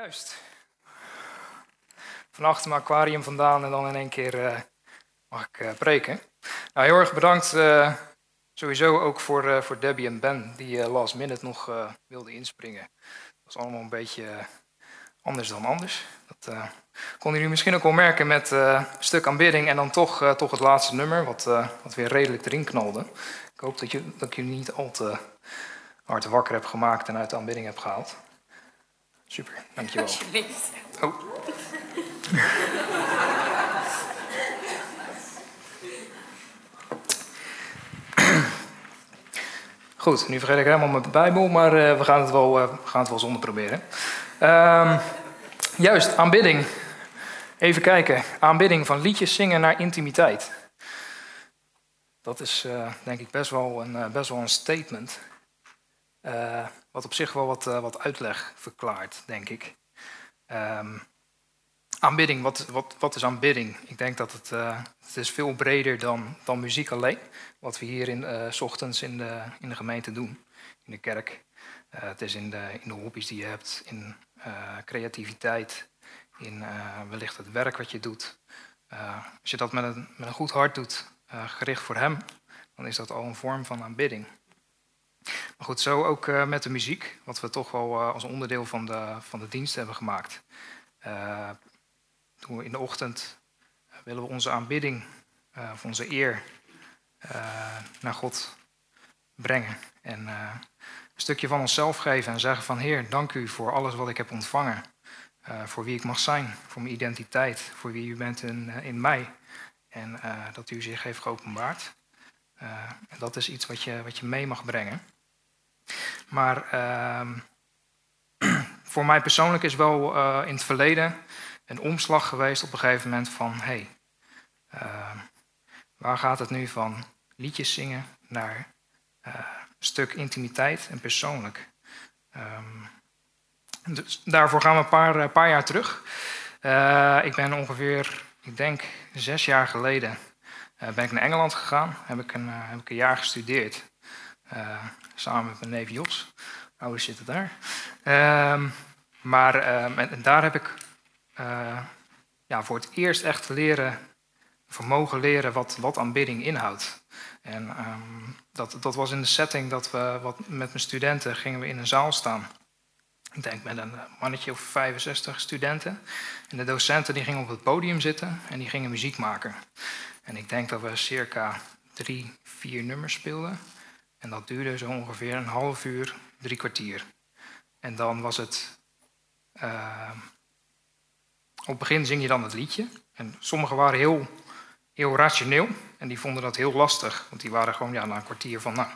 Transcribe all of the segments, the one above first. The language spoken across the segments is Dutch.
Juist. Van achter mijn aquarium vandaan en dan in één keer eh, mag ik uh, preken. Nou, heel erg bedankt uh, sowieso ook voor, voor Debbie en Ben die last minute nog wilden inspringen. Dat was allemaal een beetje anders dan anders. Dat konden jullie misschien ook wel merken met een stuk aanbidding en dan toch, toch het laatste nummer, wat, wat weer redelijk erin knalde. Ik hoop dat, je, dat ik jullie niet al te hard wakker heb gemaakt en uit de aanbidding heb gehaald. Super, dankjewel. Alsjeblieft. Oh. Goed, nu vergeet ik helemaal mijn Bijbel, maar uh, we, gaan het wel, uh, gaan het wel zonder proberen. Uh, juist, aanbidding. Even kijken. Aanbidding van liedjes zingen naar intimiteit. Dat is uh, denk ik best wel een, best wel een statement. Wat op zich wel wat, wat uitleg verklaart, denk ik. Um, Aanbidding, wat, wat, wat is aanbidding? Ik denk dat het, uh, het is veel breder dan, dan muziek alleen. Wat we hier in, s ochtends in de, in de gemeente doen, in de kerk. Het is in de, in de hobby's die je hebt, in creativiteit, in wellicht het werk wat je doet. als je dat met een, met een goed hart doet, gericht voor Hem, dan is dat al een vorm van aanbidding. Maar goed, zo ook met de muziek, wat we toch wel als onderdeel van de, van de dienst hebben gemaakt. We in de ochtend, willen we onze aanbidding, of onze eer naar God brengen. En een stukje van onszelf geven en zeggen van Heer, dank u voor alles wat ik heb ontvangen. voor wie ik mag zijn, voor mijn identiteit, voor wie u bent in, in mij. En dat u zich heeft geopenbaard. En dat is iets wat je, wat je mee mag brengen. Maar ehm, voor mij persoonlijk is wel in het verleden een omslag geweest op een gegeven moment van hé, hey, uh, waar gaat het nu van liedjes zingen naar uh, een stuk intimiteit en persoonlijk. Um, dus daarvoor gaan we een paar, een paar jaar terug. Ik ben ongeveer, ik denk zes jaar geleden, ben ik naar Engeland gegaan. Heb ik een, heb ik een jaar gestudeerd. samen met mijn neef Jos. Ouders zitten daar. Ehm, maar en daar heb ik ja, voor het eerst echt leren, vermogen leren wat, wat aanbidding inhoudt. En um, dat, dat was in de setting dat we wat, met mijn studenten gingen we in een zaal staan. Ik denk met een mannetje of 65 studenten. En de docenten die gingen op het podium zitten en die gingen muziek maken. En ik denk dat we circa drie, vier nummers speelden. En dat duurde zo ongeveer een half uur, drie kwartier. En dan was het uh, op het begin zing je dan het liedje. En sommigen waren heel, heel rationeel en die vonden dat heel lastig. Want die waren gewoon ja, na een kwartier van, nou,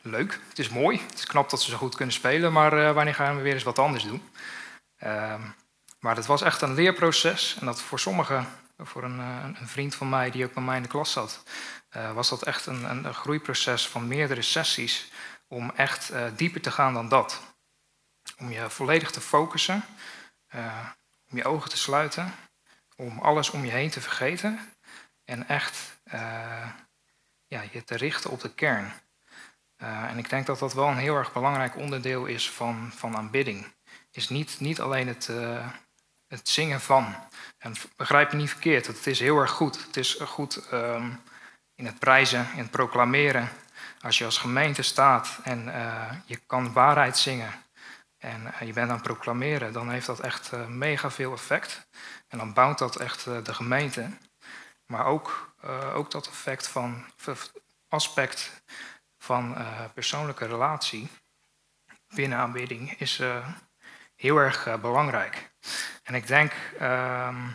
leuk, het is mooi, het is knap dat ze zo goed kunnen spelen, maar uh, wanneer gaan we weer eens wat anders doen? Uh, maar het was echt een leerproces en dat voor sommigen, voor een, uh, een, vriend van mij die ook bij mij in de klas zat, uh, was dat echt een, een, groeiproces van meerdere sessies om echt dieper te gaan dan dat. Om je volledig te focussen om je ogen te sluiten, om alles om je heen te vergeten en echt ja, je te richten op de kern. En ik denk dat dat wel een heel erg belangrijk onderdeel is van, van aanbidding. Is niet, niet alleen het, het zingen van. En begrijp me niet verkeerd, het is heel erg goed. Het is goed um, in het prijzen, in het proclameren. Als je als gemeente staat en je kan waarheid zingen en eh, je bent aan het proclameren, dan heeft dat echt uh, mega veel effect. En dan bouwt dat echt de gemeente. Maar ook, ook dat effect van aspect van persoonlijke relatie binnen aanbidding is heel erg belangrijk. En ik denk ehm,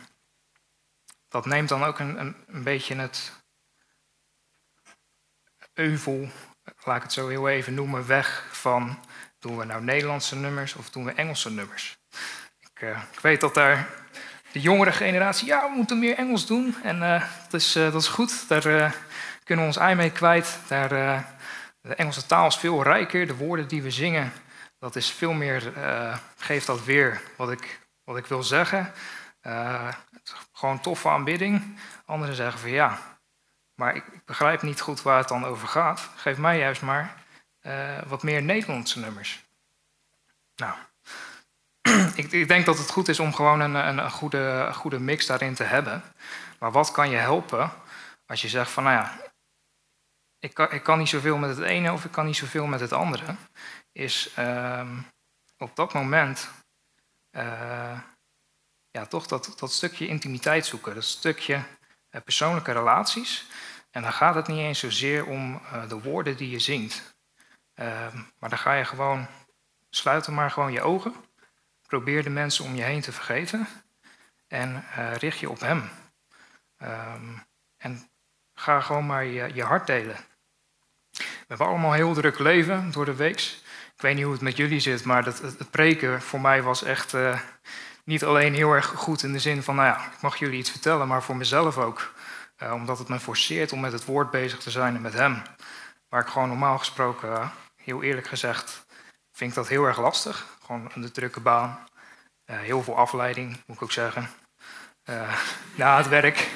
dat neemt dan ook een, een, beetje het euvel, laat ik het zo heel even noemen, weg van doen we nou Nederlandse nummers of doen we Engelse nummers? Ik, uh, ik weet dat daar de jongere generatie, ja, we moeten meer Engels doen. En uh, dat, is, uh, dat is goed, daar kunnen we ons ei mee kwijt. Daar, de Engelse taal is veel rijker, de woorden die we zingen, dat is veel meer, geeft dat weer wat ik, wat ik wil zeggen. gewoon toffe aanbidding. Anderen zeggen van ja, maar ik, begrijp niet goed waar het dan over gaat. Geef mij juist maar uh, wat meer Nederlandse nummers. Nou, ik, ik, denk dat het goed is om gewoon een, een, een goede, goede mix daarin te hebben. Maar wat kan je helpen als je zegt van, nou ja, ik kan, ik kan niet zoveel met het ene of ik kan niet zoveel met het andere. Is ehm, op dat moment uh, ja, toch dat, dat stukje intimiteit zoeken. Dat stukje uh, persoonlijke relaties. En dan gaat het niet eens zozeer om uh, de woorden die je zingt. Ehm, maar dan ga je gewoon, sluiten maar gewoon je ogen. Probeer de mensen om je heen te vergeten. En richt je op hem. Um, en ga gewoon maar je, je hart delen. We hebben allemaal heel druk leven door de week. Ik weet niet hoe het met jullie zit, maar het, het preken voor mij was echt uh, niet alleen heel erg goed in de zin van, nou ja, ik mag jullie iets vertellen, maar voor mezelf ook. Uh, omdat het me forceert om met het woord bezig te zijn en met hem. Waar ik gewoon normaal gesproken, uh, heel eerlijk gezegd, vind ik dat heel erg lastig. Gewoon een drukke baan. heel veel afleiding, moet ik ook zeggen. na het werk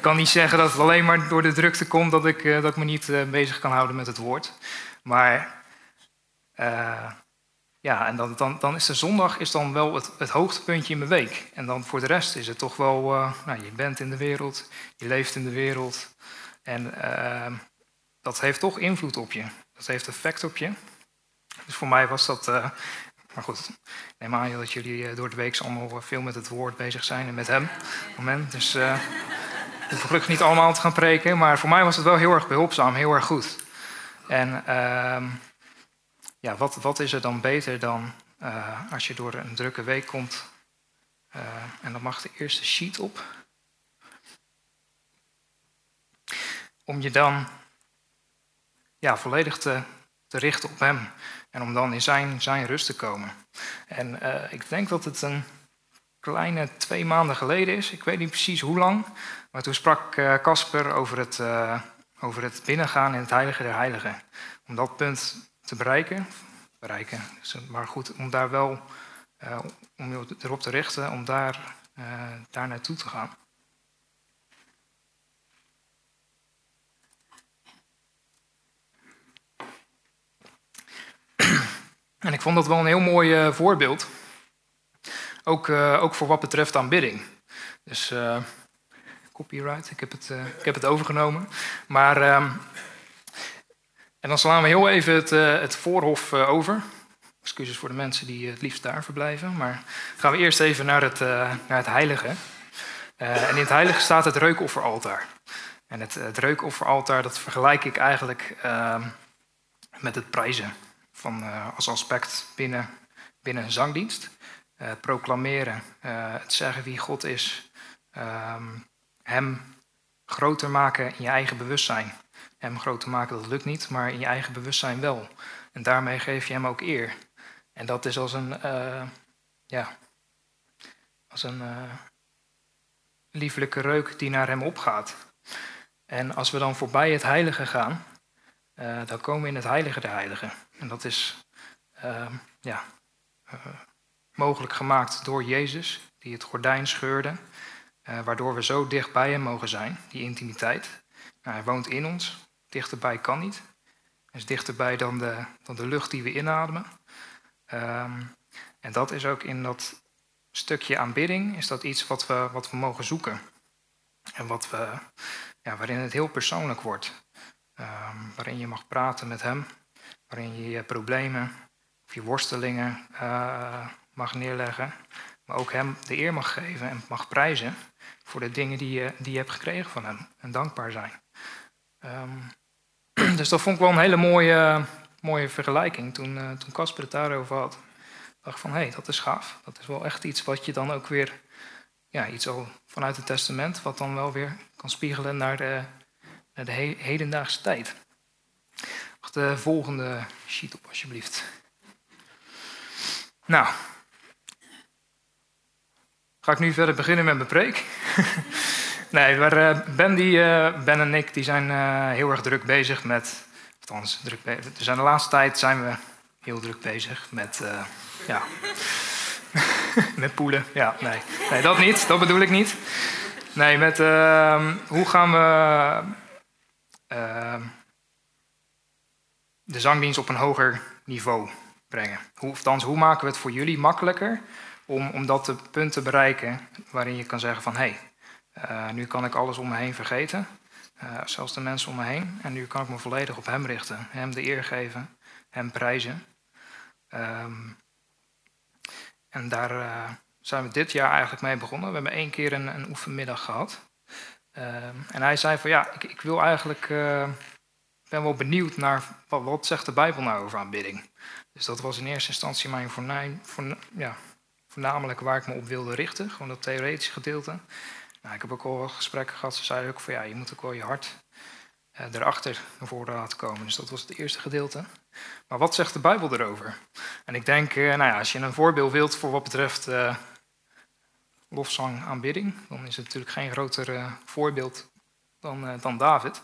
kan niet zeggen dat het alleen maar door de drukte komt dat ik, dat ik me niet bezig kan houden met het woord. Maar uh, ja, en dan, dan, dan is de zondag is dan wel het, hoogtepuntje in mijn week. En dan voor de rest is het toch wel, nou, je bent in de wereld, je leeft in de wereld. En dat heeft toch invloed op je. Dat heeft effect op je. Dus voor mij was dat. maar goed, ik neem aan dat jullie door de week allemaal veel met het woord bezig zijn en met hem. Moment. Dus hoef gelukkig niet allemaal te gaan preken, maar voor mij was het wel heel erg behulpzaam, heel erg goed. En uh, ja, wat, wat is er dan beter dan uh, als je door een drukke week komt uh, en dan mag de eerste sheet op. Om je dan ja, volledig te, te richten op hem en om dan in zijn, zijn rust te komen. En uh, ik denk dat het een kleine twee maanden geleden is. Ik weet niet precies hoe lang. Maar toen sprak eh, Casper over, het, over het binnengaan in het heilige der heiligen. Om dat punt te bereiken. bereiken maar goed, om daar wel uh, om je erop te richten, om daar, daar naartoe te gaan. En ik vond dat wel een heel mooi voorbeeld. Ook, uh, ook voor wat betreft aanbidding. Dus uh, copyright, ik heb het, uh, ik heb het overgenomen. Maar, um, en dan slaan we heel even het, het voorhof over. Excuses voor de mensen die het liefst daar verblijven. Maar gaan we eerst even naar het, naar het heilige. en in het heilige staat het reukofferaltaar. En het, het reukofferaltaar dat vergelijk ik eigenlijk ehm, met het prijzen. Van, als aspect binnen, binnen een zangdienst. Uh, proclameren, uh, het zeggen wie God is, um, Hem groter maken in je eigen bewustzijn. Hem groter maken, dat lukt niet, maar in je eigen bewustzijn wel. En daarmee geef je Hem ook eer. En dat is als een, uh, ja, als een liefelijke reuk die naar Hem opgaat. En als we dan voorbij het heilige gaan, dan komen we in het heilige der heiligen. En dat is, ja mogelijk gemaakt door Jezus, die het gordijn scheurde, uh, waardoor we zo dicht bij Hem mogen zijn, die intimiteit. Nou, hij woont in ons, dichterbij kan niet. Hij is dichterbij dan de, dan de lucht die we inademen. Um, en dat is ook in dat stukje aanbidding, is dat iets wat we, wat we mogen zoeken. En wat we, ja, waarin het heel persoonlijk wordt. Um, waarin je mag praten met Hem, waarin je je problemen of je worstelingen uh, mag neerleggen, maar ook Hem de eer mag geven en mag prijzen voor de dingen die je, die je hebt gekregen van Hem en dankbaar zijn. Um, dus dat vond ik wel een hele mooie, mooie vergelijking toen, uh, toen Casper het daarover had. Ik dacht van, hé, hey, dat is gaaf. Dat is wel echt iets wat je dan ook weer, ja, iets al vanuit het testament, wat dan wel weer kan spiegelen naar de, naar de hedendaagse tijd. Wacht de volgende sheet op, alsjeblieft. Nou, Ga ik nu verder beginnen met mijn preek? nee, maar uh, ben, uh, ben en ik die zijn uh, heel erg druk bezig met. Althans, druk bezig. Dus de laatste tijd zijn we heel druk bezig met. ja. met poelen. Ja, nee. nee, dat niet. Dat bedoel ik niet. Nee, met ehm, hoe gaan we ehm, de zangdienst op een hoger niveau brengen. Hoe, althans, hoe maken we het voor jullie makkelijker om, om dat punt te bereiken waarin je kan zeggen van hé, hey, nu kan ik alles om me heen vergeten, zelfs de mensen om me heen, en nu kan ik me volledig op Hem richten, Hem de eer geven, Hem prijzen. Um, en daar uh, zijn we dit jaar eigenlijk mee begonnen. We hebben één keer een, een oefenmiddag gehad. Um, en hij zei van ja, ik, ik wil eigenlijk, ben wel benieuwd naar wat, zegt de Bijbel nou over aanbidding. Dus dat was in eerste instantie mijn voornaam, voor, ja, voornamelijk waar ik me op wilde richten, gewoon dat theoretische gedeelte. Ik heb ook al gesprekken gehad, ze zeiden ook van ja, je moet ook wel je hart uh, erachter naar voren laten komen. Dus dat was het eerste gedeelte. Maar wat zegt de Bijbel erover? En ik denk, uh, nou ja, als je een voorbeeld wilt voor wat betreft uh, lofzang aanbidding, dan is het natuurlijk geen groter voorbeeld dan, dan David.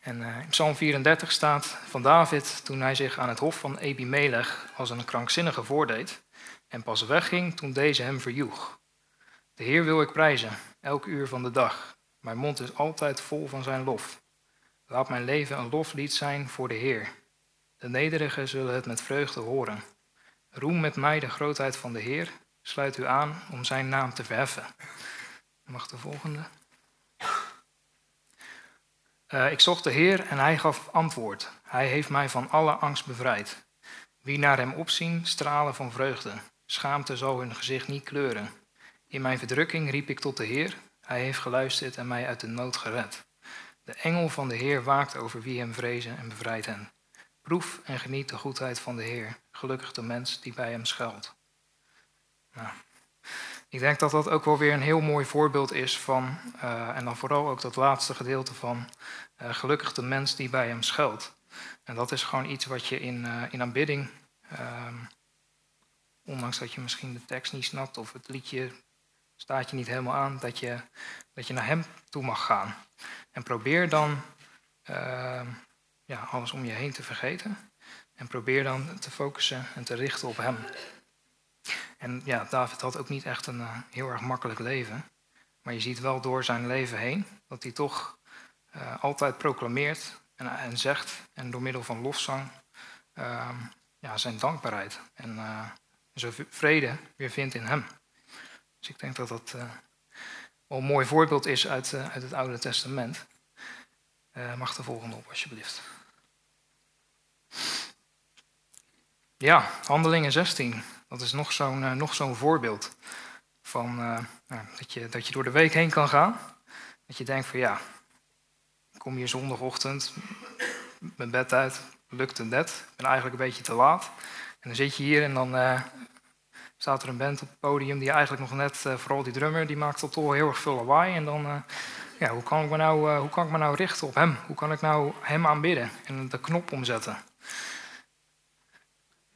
En in Psalm 34 staat van David toen hij zich aan het hof van Ebimelech als een krankzinnige voordeed en pas wegging toen deze hem verjoeg. De Heer wil ik prijzen, elk uur van de dag. Mijn mond is altijd vol van zijn lof. Laat mijn leven een loflied zijn voor de Heer. De nederigen zullen het met vreugde horen. Roem met mij de grootheid van de Heer. Sluit u aan om zijn naam te verheffen. Mag de volgende. Uh, ik zocht de Heer en hij gaf antwoord. Hij heeft mij van alle angst bevrijd. Wie naar hem opzien, stralen van vreugde. Schaamte zal hun gezicht niet kleuren. In mijn verdrukking riep ik tot de Heer. Hij heeft geluisterd en mij uit de nood gered. De engel van de Heer waakt over wie hem vrezen en bevrijdt hen. Proef en geniet de goedheid van de Heer. Gelukkig de mens die bij hem schuilt. Nou, ik denk dat dat ook wel weer een heel mooi voorbeeld is van, uh, en dan vooral ook dat laatste gedeelte van, uh, gelukkig de mens die bij hem schuilt. En dat is gewoon iets wat je in, uh, in aanbidding, ehm, ondanks dat je misschien de tekst niet snapt of het liedje staat je niet helemaal aan, dat je, dat je naar hem toe mag gaan. En probeer dan uh, ja, alles om je heen te vergeten. En probeer dan te focussen en te richten op hem. En ja, David had ook niet echt een uh, heel erg makkelijk leven. Maar je ziet wel door zijn leven heen dat hij toch uh, altijd proclameert en, en, zegt. En door middel van lofzang ehm, ja, zijn dankbaarheid. En zijn vrede weer vindt in hem. Dus ik denk dat dat wel een mooi voorbeeld is uit, uh, uit het Oude Testament. Uh, mag de volgende op, alsjeblieft. Ja, Handelingen 16. Dat is nog zo'n nog zo'n voorbeeld van nou, dat, je, dat je door de week heen kan gaan. Dat je denkt van ja, kom je zondagochtend, mijn bed uit, lukt het net. Ik ben eigenlijk een beetje te laat. En dan zit je hier en dan staat er een band op het podium die eigenlijk nog net, uh, vooral die drummer, die maakt toch heel erg veel lawaai. En dan, uh, ja, hoe kan, ik me nou, uh, hoe kan ik me nou richten op hem? Hoe kan ik nou hem aanbidden en de knop omzetten?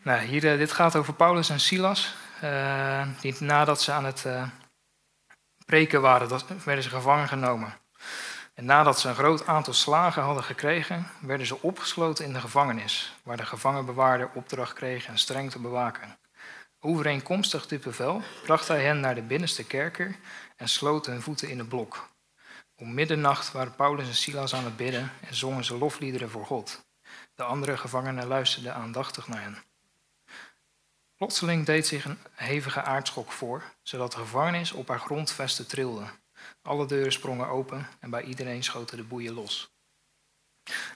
Nou, hier, dit gaat over Paulus en Silas. die nadat ze aan het preken waren, dat, werden ze gevangen genomen. En nadat ze een groot aantal slagen hadden gekregen, werden ze opgesloten in de gevangenis, waar de gevangenbewaarder opdracht kreeg hen streng te bewaken. Overeenkomstig dit bevel bracht hij hen naar de binnenste kerker en sloot hun voeten in het blok. Om middernacht waren Paulus en Silas aan het bidden en zongen ze lofliederen voor God. De andere gevangenen luisterden aandachtig naar hen. Plotseling deed zich een hevige aardschok voor, zodat de gevangenis op haar grondvesten trilde. Alle deuren sprongen open en bij iedereen schoten de boeien los.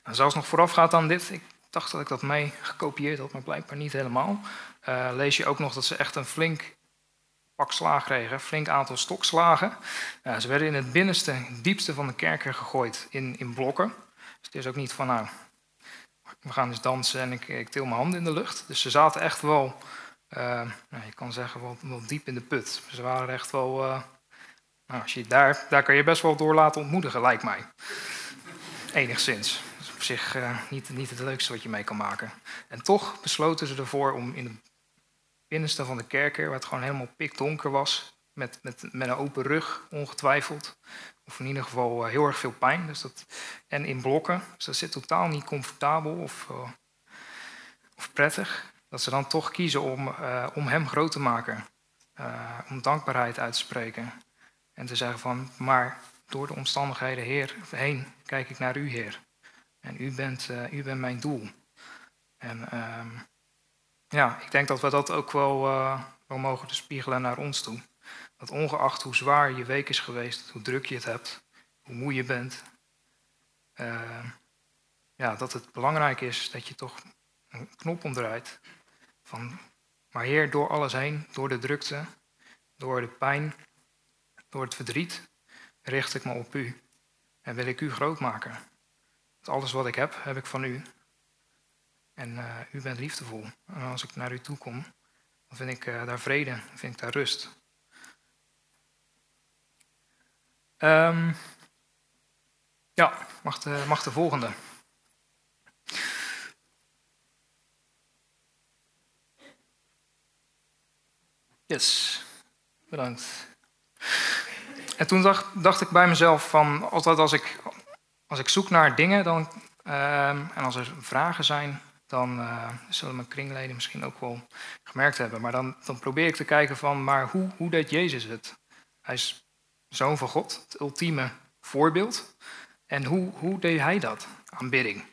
Nou, zelfs nog voorafgaat aan dit, dacht dat ik dat mee gekopieerd had, maar blijkbaar niet helemaal. Uh, lees je ook nog dat ze echt een flink pak slaag kregen, een flink aantal stokslagen. Uh, ze werden in het binnenste, diepste van de kerker gegooid in, in blokken. Dus het is ook niet van, nou, we gaan eens dansen en ik, ik til mijn handen in de lucht. Dus ze zaten echt wel, uh, nou, je kan zeggen, wel, wel, diep in de put. Ze waren echt wel, nou, als je daar, daar kan je best wel door laten ontmoedigen, lijkt mij. Enigszins op zich uh, niet, niet het leukste wat je mee kan maken. En toch besloten ze ervoor om in het binnenste van de kerker, waar het gewoon helemaal pikdonker was, met, met, met een open rug, ongetwijfeld, of in ieder geval uh, heel erg veel pijn. Dus dat, en in blokken, dus dat zit totaal niet comfortabel of, uh, of prettig. Dat ze dan toch kiezen om, om hem groot te maken, om dankbaarheid uit te spreken. En te zeggen van, maar door de omstandigheden heer, heen kijk ik naar u, Heer. En u bent, uh, u bent mijn doel. En uh, ja, ik denk dat we dat ook wel, uh, wel mogen spiegelen naar ons toe. Dat ongeacht hoe zwaar je week is geweest, hoe druk je het hebt, hoe moe je bent, uh, ja, dat het belangrijk is dat je toch een knop omdraait. Van, maar Heer, door alles heen, door de drukte, door de pijn, door het verdriet, richt ik me op U. En wil ik U groot maken. Alles wat ik heb, heb ik van U. En uh, U bent liefdevol. En als ik naar U toe kom, dan vind ik uh, daar vrede, dan vind ik daar rust. Um, ja, mag de, de volgende. Yes, bedankt. En toen dacht, dacht, ik bij mezelf van, altijd als ik, als ik zoek naar dingen dan, uh, en als er vragen zijn, dan uh, zullen mijn kringleden misschien ook wel gemerkt hebben. Maar dan, dan probeer ik te kijken van, maar hoe, hoe deed Jezus het? Hij is zoon van God, het ultieme voorbeeld. En hoe, hoe deed hij dat? Aanbidding.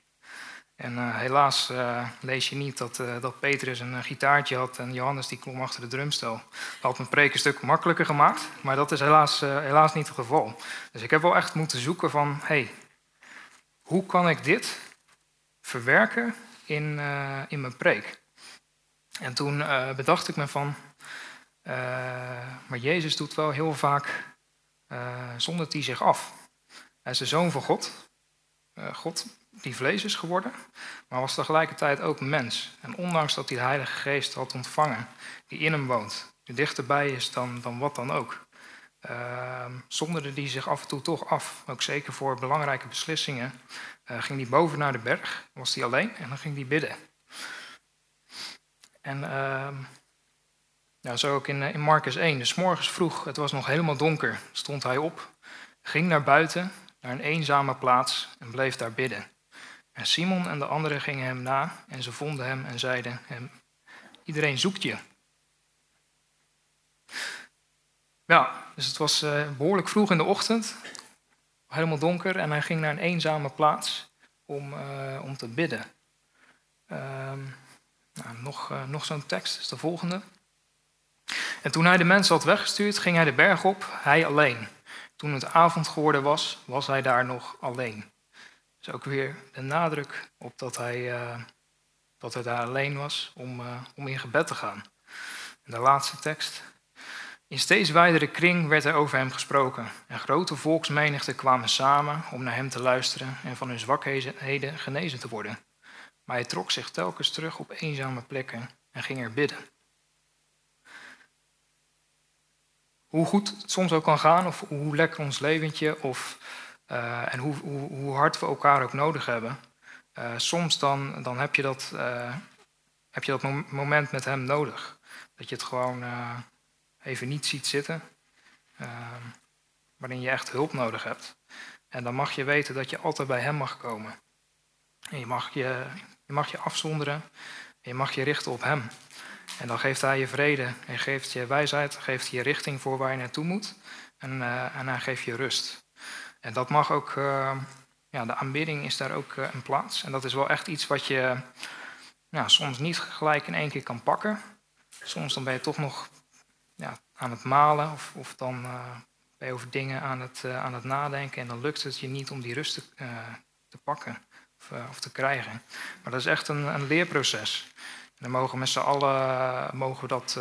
En uh, helaas uh, lees je niet dat, dat Petrus een gitaartje had en Johannes die klom achter de drumstel. Dat had mijn preek een stuk makkelijker gemaakt, maar dat is helaas, helaas niet het geval. Dus ik heb wel echt moeten zoeken van, hey, hoe kan ik dit verwerken in, in mijn preek? En toen bedacht ik me van, maar Jezus doet wel heel vaak, zondert hij zich af. Hij is de zoon van God. God die vlees is geworden, maar was tegelijkertijd ook mens. En ondanks dat hij de Heilige Geest had ontvangen, die in hem woont, die dichterbij is dan, dan wat dan ook, uh, zonderde hij zich af en toe toch af. Ook zeker voor belangrijke beslissingen. Uh, ging hij boven naar de berg, was hij alleen en dan ging hij bidden. En uh, zo ook in, in Marcus 1. Dus morgens vroeg, het was nog helemaal donker, stond hij op, ging naar buiten, naar een eenzame plaats en bleef daar bidden. En Simon en de anderen gingen hem na en ze vonden hem en zeiden hem, iedereen zoekt je. Ja, dus het was uh, behoorlijk vroeg in de ochtend, helemaal donker, en hij ging naar een eenzame plaats om, uh, om te bidden. Uh, nou, nog uh, nog zo'n tekst is de volgende. En toen hij de mensen had weggestuurd, ging hij de berg op, hij alleen. Toen het avond geworden was, was hij daar nog alleen. Dus ook weer de nadruk op dat hij, dat hij daar alleen was om, om in gebed te gaan. En de laatste tekst. In steeds wijdere kring werd er over hem gesproken. En grote volksmenigten kwamen samen om naar hem te luisteren en van hun zwakheden genezen te worden. Maar hij trok zich telkens terug op eenzame plekken en ging er bidden. Hoe goed het soms ook kan gaan, of hoe lekker ons leventje, of uh, en hoe, hoe, hoe, hard we elkaar ook nodig hebben. Uh, soms dan, dan heb, je dat, uh, heb je dat moment met hem nodig. Dat je het gewoon even niet ziet zitten. waarin je echt hulp nodig hebt. En dan mag je weten dat je altijd bij hem mag komen. En je mag je, je, mag je afzonderen. En je mag je richten op hem. En dan geeft hij je vrede. En geeft je wijsheid. Geeft je richting voor waar je naartoe moet. En, en hij geeft je rust. En dat mag ook, uh, ja, de aanbidding is daar ook uh, een plaats. En dat is wel echt iets wat je ja, soms niet gelijk in één keer kan pakken. Soms dan ben je toch nog aan het malen of, of dan uh, ben je over dingen aan het, aan het nadenken. En dan lukt het je niet om die rust te, te pakken of, of, te krijgen. Maar dat is echt een, een leerproces. En dan mogen we met z'n allen mogen dat,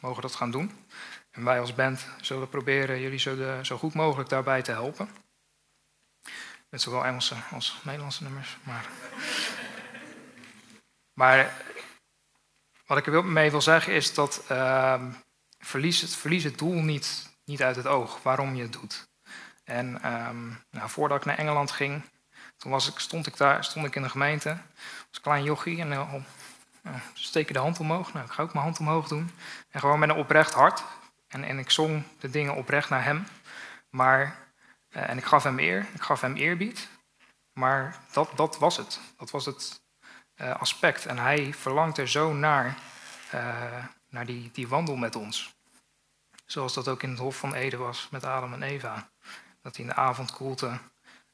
mogen dat gaan doen. En wij als band zullen proberen jullie zo, de, zo goed mogelijk daarbij te helpen. Met zowel Engelse als Nederlandse nummers. Maar, maar wat ik er mee wil zeggen is dat uh, verlies, het, verlies het doel niet, niet uit het oog, waarom je het doet. En um, nou, voordat ik naar Engeland ging, toen was ik, stond, ik daar, stond ik in de gemeente, als klein jochie, en uh, steek je de hand omhoog. Nou, ik ga ook mijn hand omhoog doen. En gewoon met een oprecht hart. En, en ik zong de dingen oprecht naar hem. Maar uh, en ik gaf hem eer, ik gaf hem eerbied. Maar dat, dat was het. Dat was het aspect. En hij verlangt er zo naar, naar die, die wandel met ons. Zoals dat ook in het Hof van Eden was met Adam en Eva. Dat hij in de avondkoelte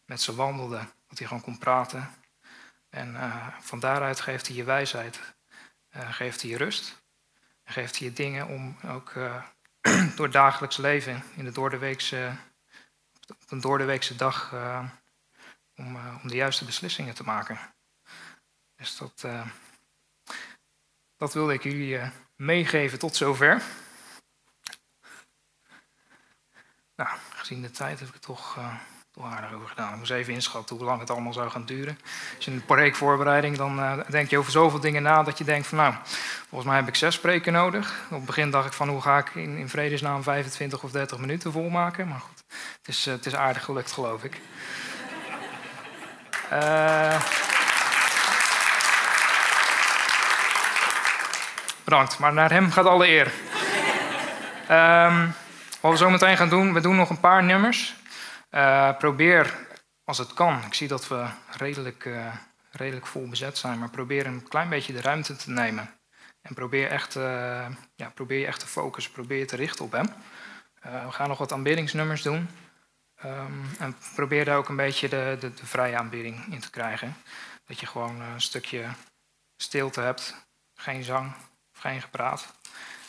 met ze wandelde. Dat hij gewoon kon praten. En van daaruit geeft hij je wijsheid. geeft hij je rust. Geeft hij je dingen om ook door het dagelijks leven, in de doordeweekse, op een doordeweekse dag, om, om de juiste beslissingen te maken. Dus dat, dat wilde ik jullie meegeven tot zover. Nou, gezien de tijd heb ik het toch, uh, aardig over gedaan. Ik moest even inschatten hoe lang het allemaal zou gaan duren. Als je een preekvoorbereiding, dan uh, denk je over zoveel dingen na dat je denkt van nou, volgens mij heb ik zes spreken nodig. Op het begin dacht ik van hoe ga ik in, in vredesnaam 25 of 30 minuten volmaken. Maar goed, het is, uh, het is aardig gelukt geloof ik. bedankt, maar naar hem gaat alle eer. um, wat we zo meteen gaan doen, we doen nog een paar nummers. Uh, probeer, als het kan, ik zie dat we redelijk, uh, redelijk vol bezet zijn, maar probeer een klein beetje de ruimte te nemen. En probeer, echt, uh, ja, probeer je echt te focussen, probeer je te richten op hem. we gaan nog wat aanbiddingsnummers doen. Um, en probeer daar ook een beetje de, de, de, vrije aanbidding in te krijgen. Dat je gewoon een stukje stilte hebt, geen zang, geen gepraat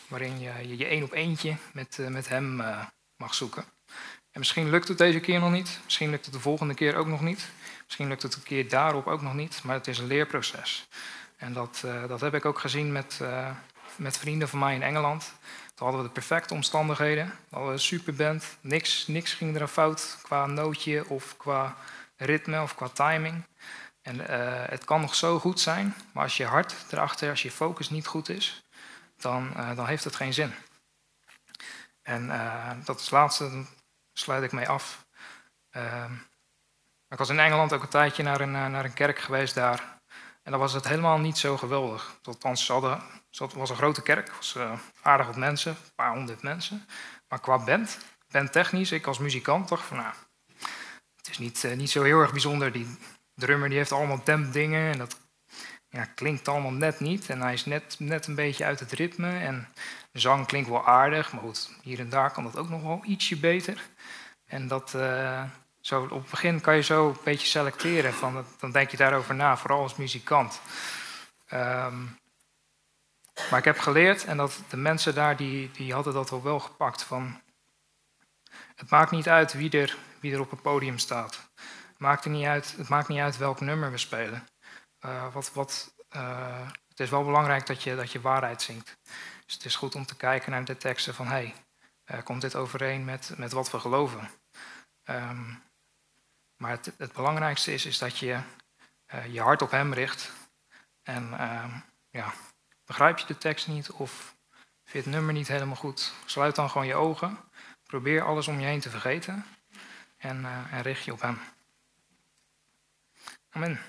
waarin je je één op eentje met, eh, met hem eh, mag zoeken. En misschien lukt het deze keer nog niet, misschien lukt het de volgende keer ook nog niet, misschien lukt het een keer daarop ook nog niet, maar het is een leerproces. En dat, uh, dat heb ik ook gezien met, met vrienden van mij in Engeland. Toen hadden we de perfecte omstandigheden, we hadden een superband, niks, niks ging er fout qua nootje of qua ritme of qua timing. En uh, het kan nog zo goed zijn, maar als je hart erachter, als je focus niet goed is, dan, uh, dan heeft het geen zin. En uh, dat is laatste, dan sluit ik mee af. Uh, ik was in Engeland ook een tijdje naar een, eh, naar een kerk geweest daar. En dan was het helemaal niet zo geweldig. Althans, het was een grote kerk, was aardig wat mensen, een paar honderd mensen. Maar qua band, bandtechnisch, ik als muzikant dacht van nou, het is niet, niet zo heel erg bijzonder. Die drummer die heeft allemaal dampdingen en dat ja, klinkt allemaal net niet. En hij is net, net een beetje uit het ritme. En de zang klinkt wel aardig, maar goed, hier en daar kan dat ook nog wel ietsje beter. En dat, uh, zo, op het begin kan je zo een beetje selecteren. Van, dan denk je daarover na, vooral als muzikant. Um, maar ik heb geleerd, en dat de mensen daar, die, die hadden dat al wel gepakt. Van, het maakt niet uit wie er, wie er op het podium staat. Maakt, niet uit, het maakt niet uit welk nummer we spelen. Uh, wat, wat, uh, het is wel belangrijk dat je, dat je waarheid zingt. Dus het is goed om te kijken naar de teksten van, hey, uh, komt dit overeen met, met wat we geloven? Um, maar het, het, belangrijkste is, is dat je je hart op hem richt. En ehm, ja, begrijp je de tekst niet of vind je het nummer niet helemaal goed, sluit dan gewoon je ogen. Probeer alles om je heen te vergeten en, en richt je op hem. Amen.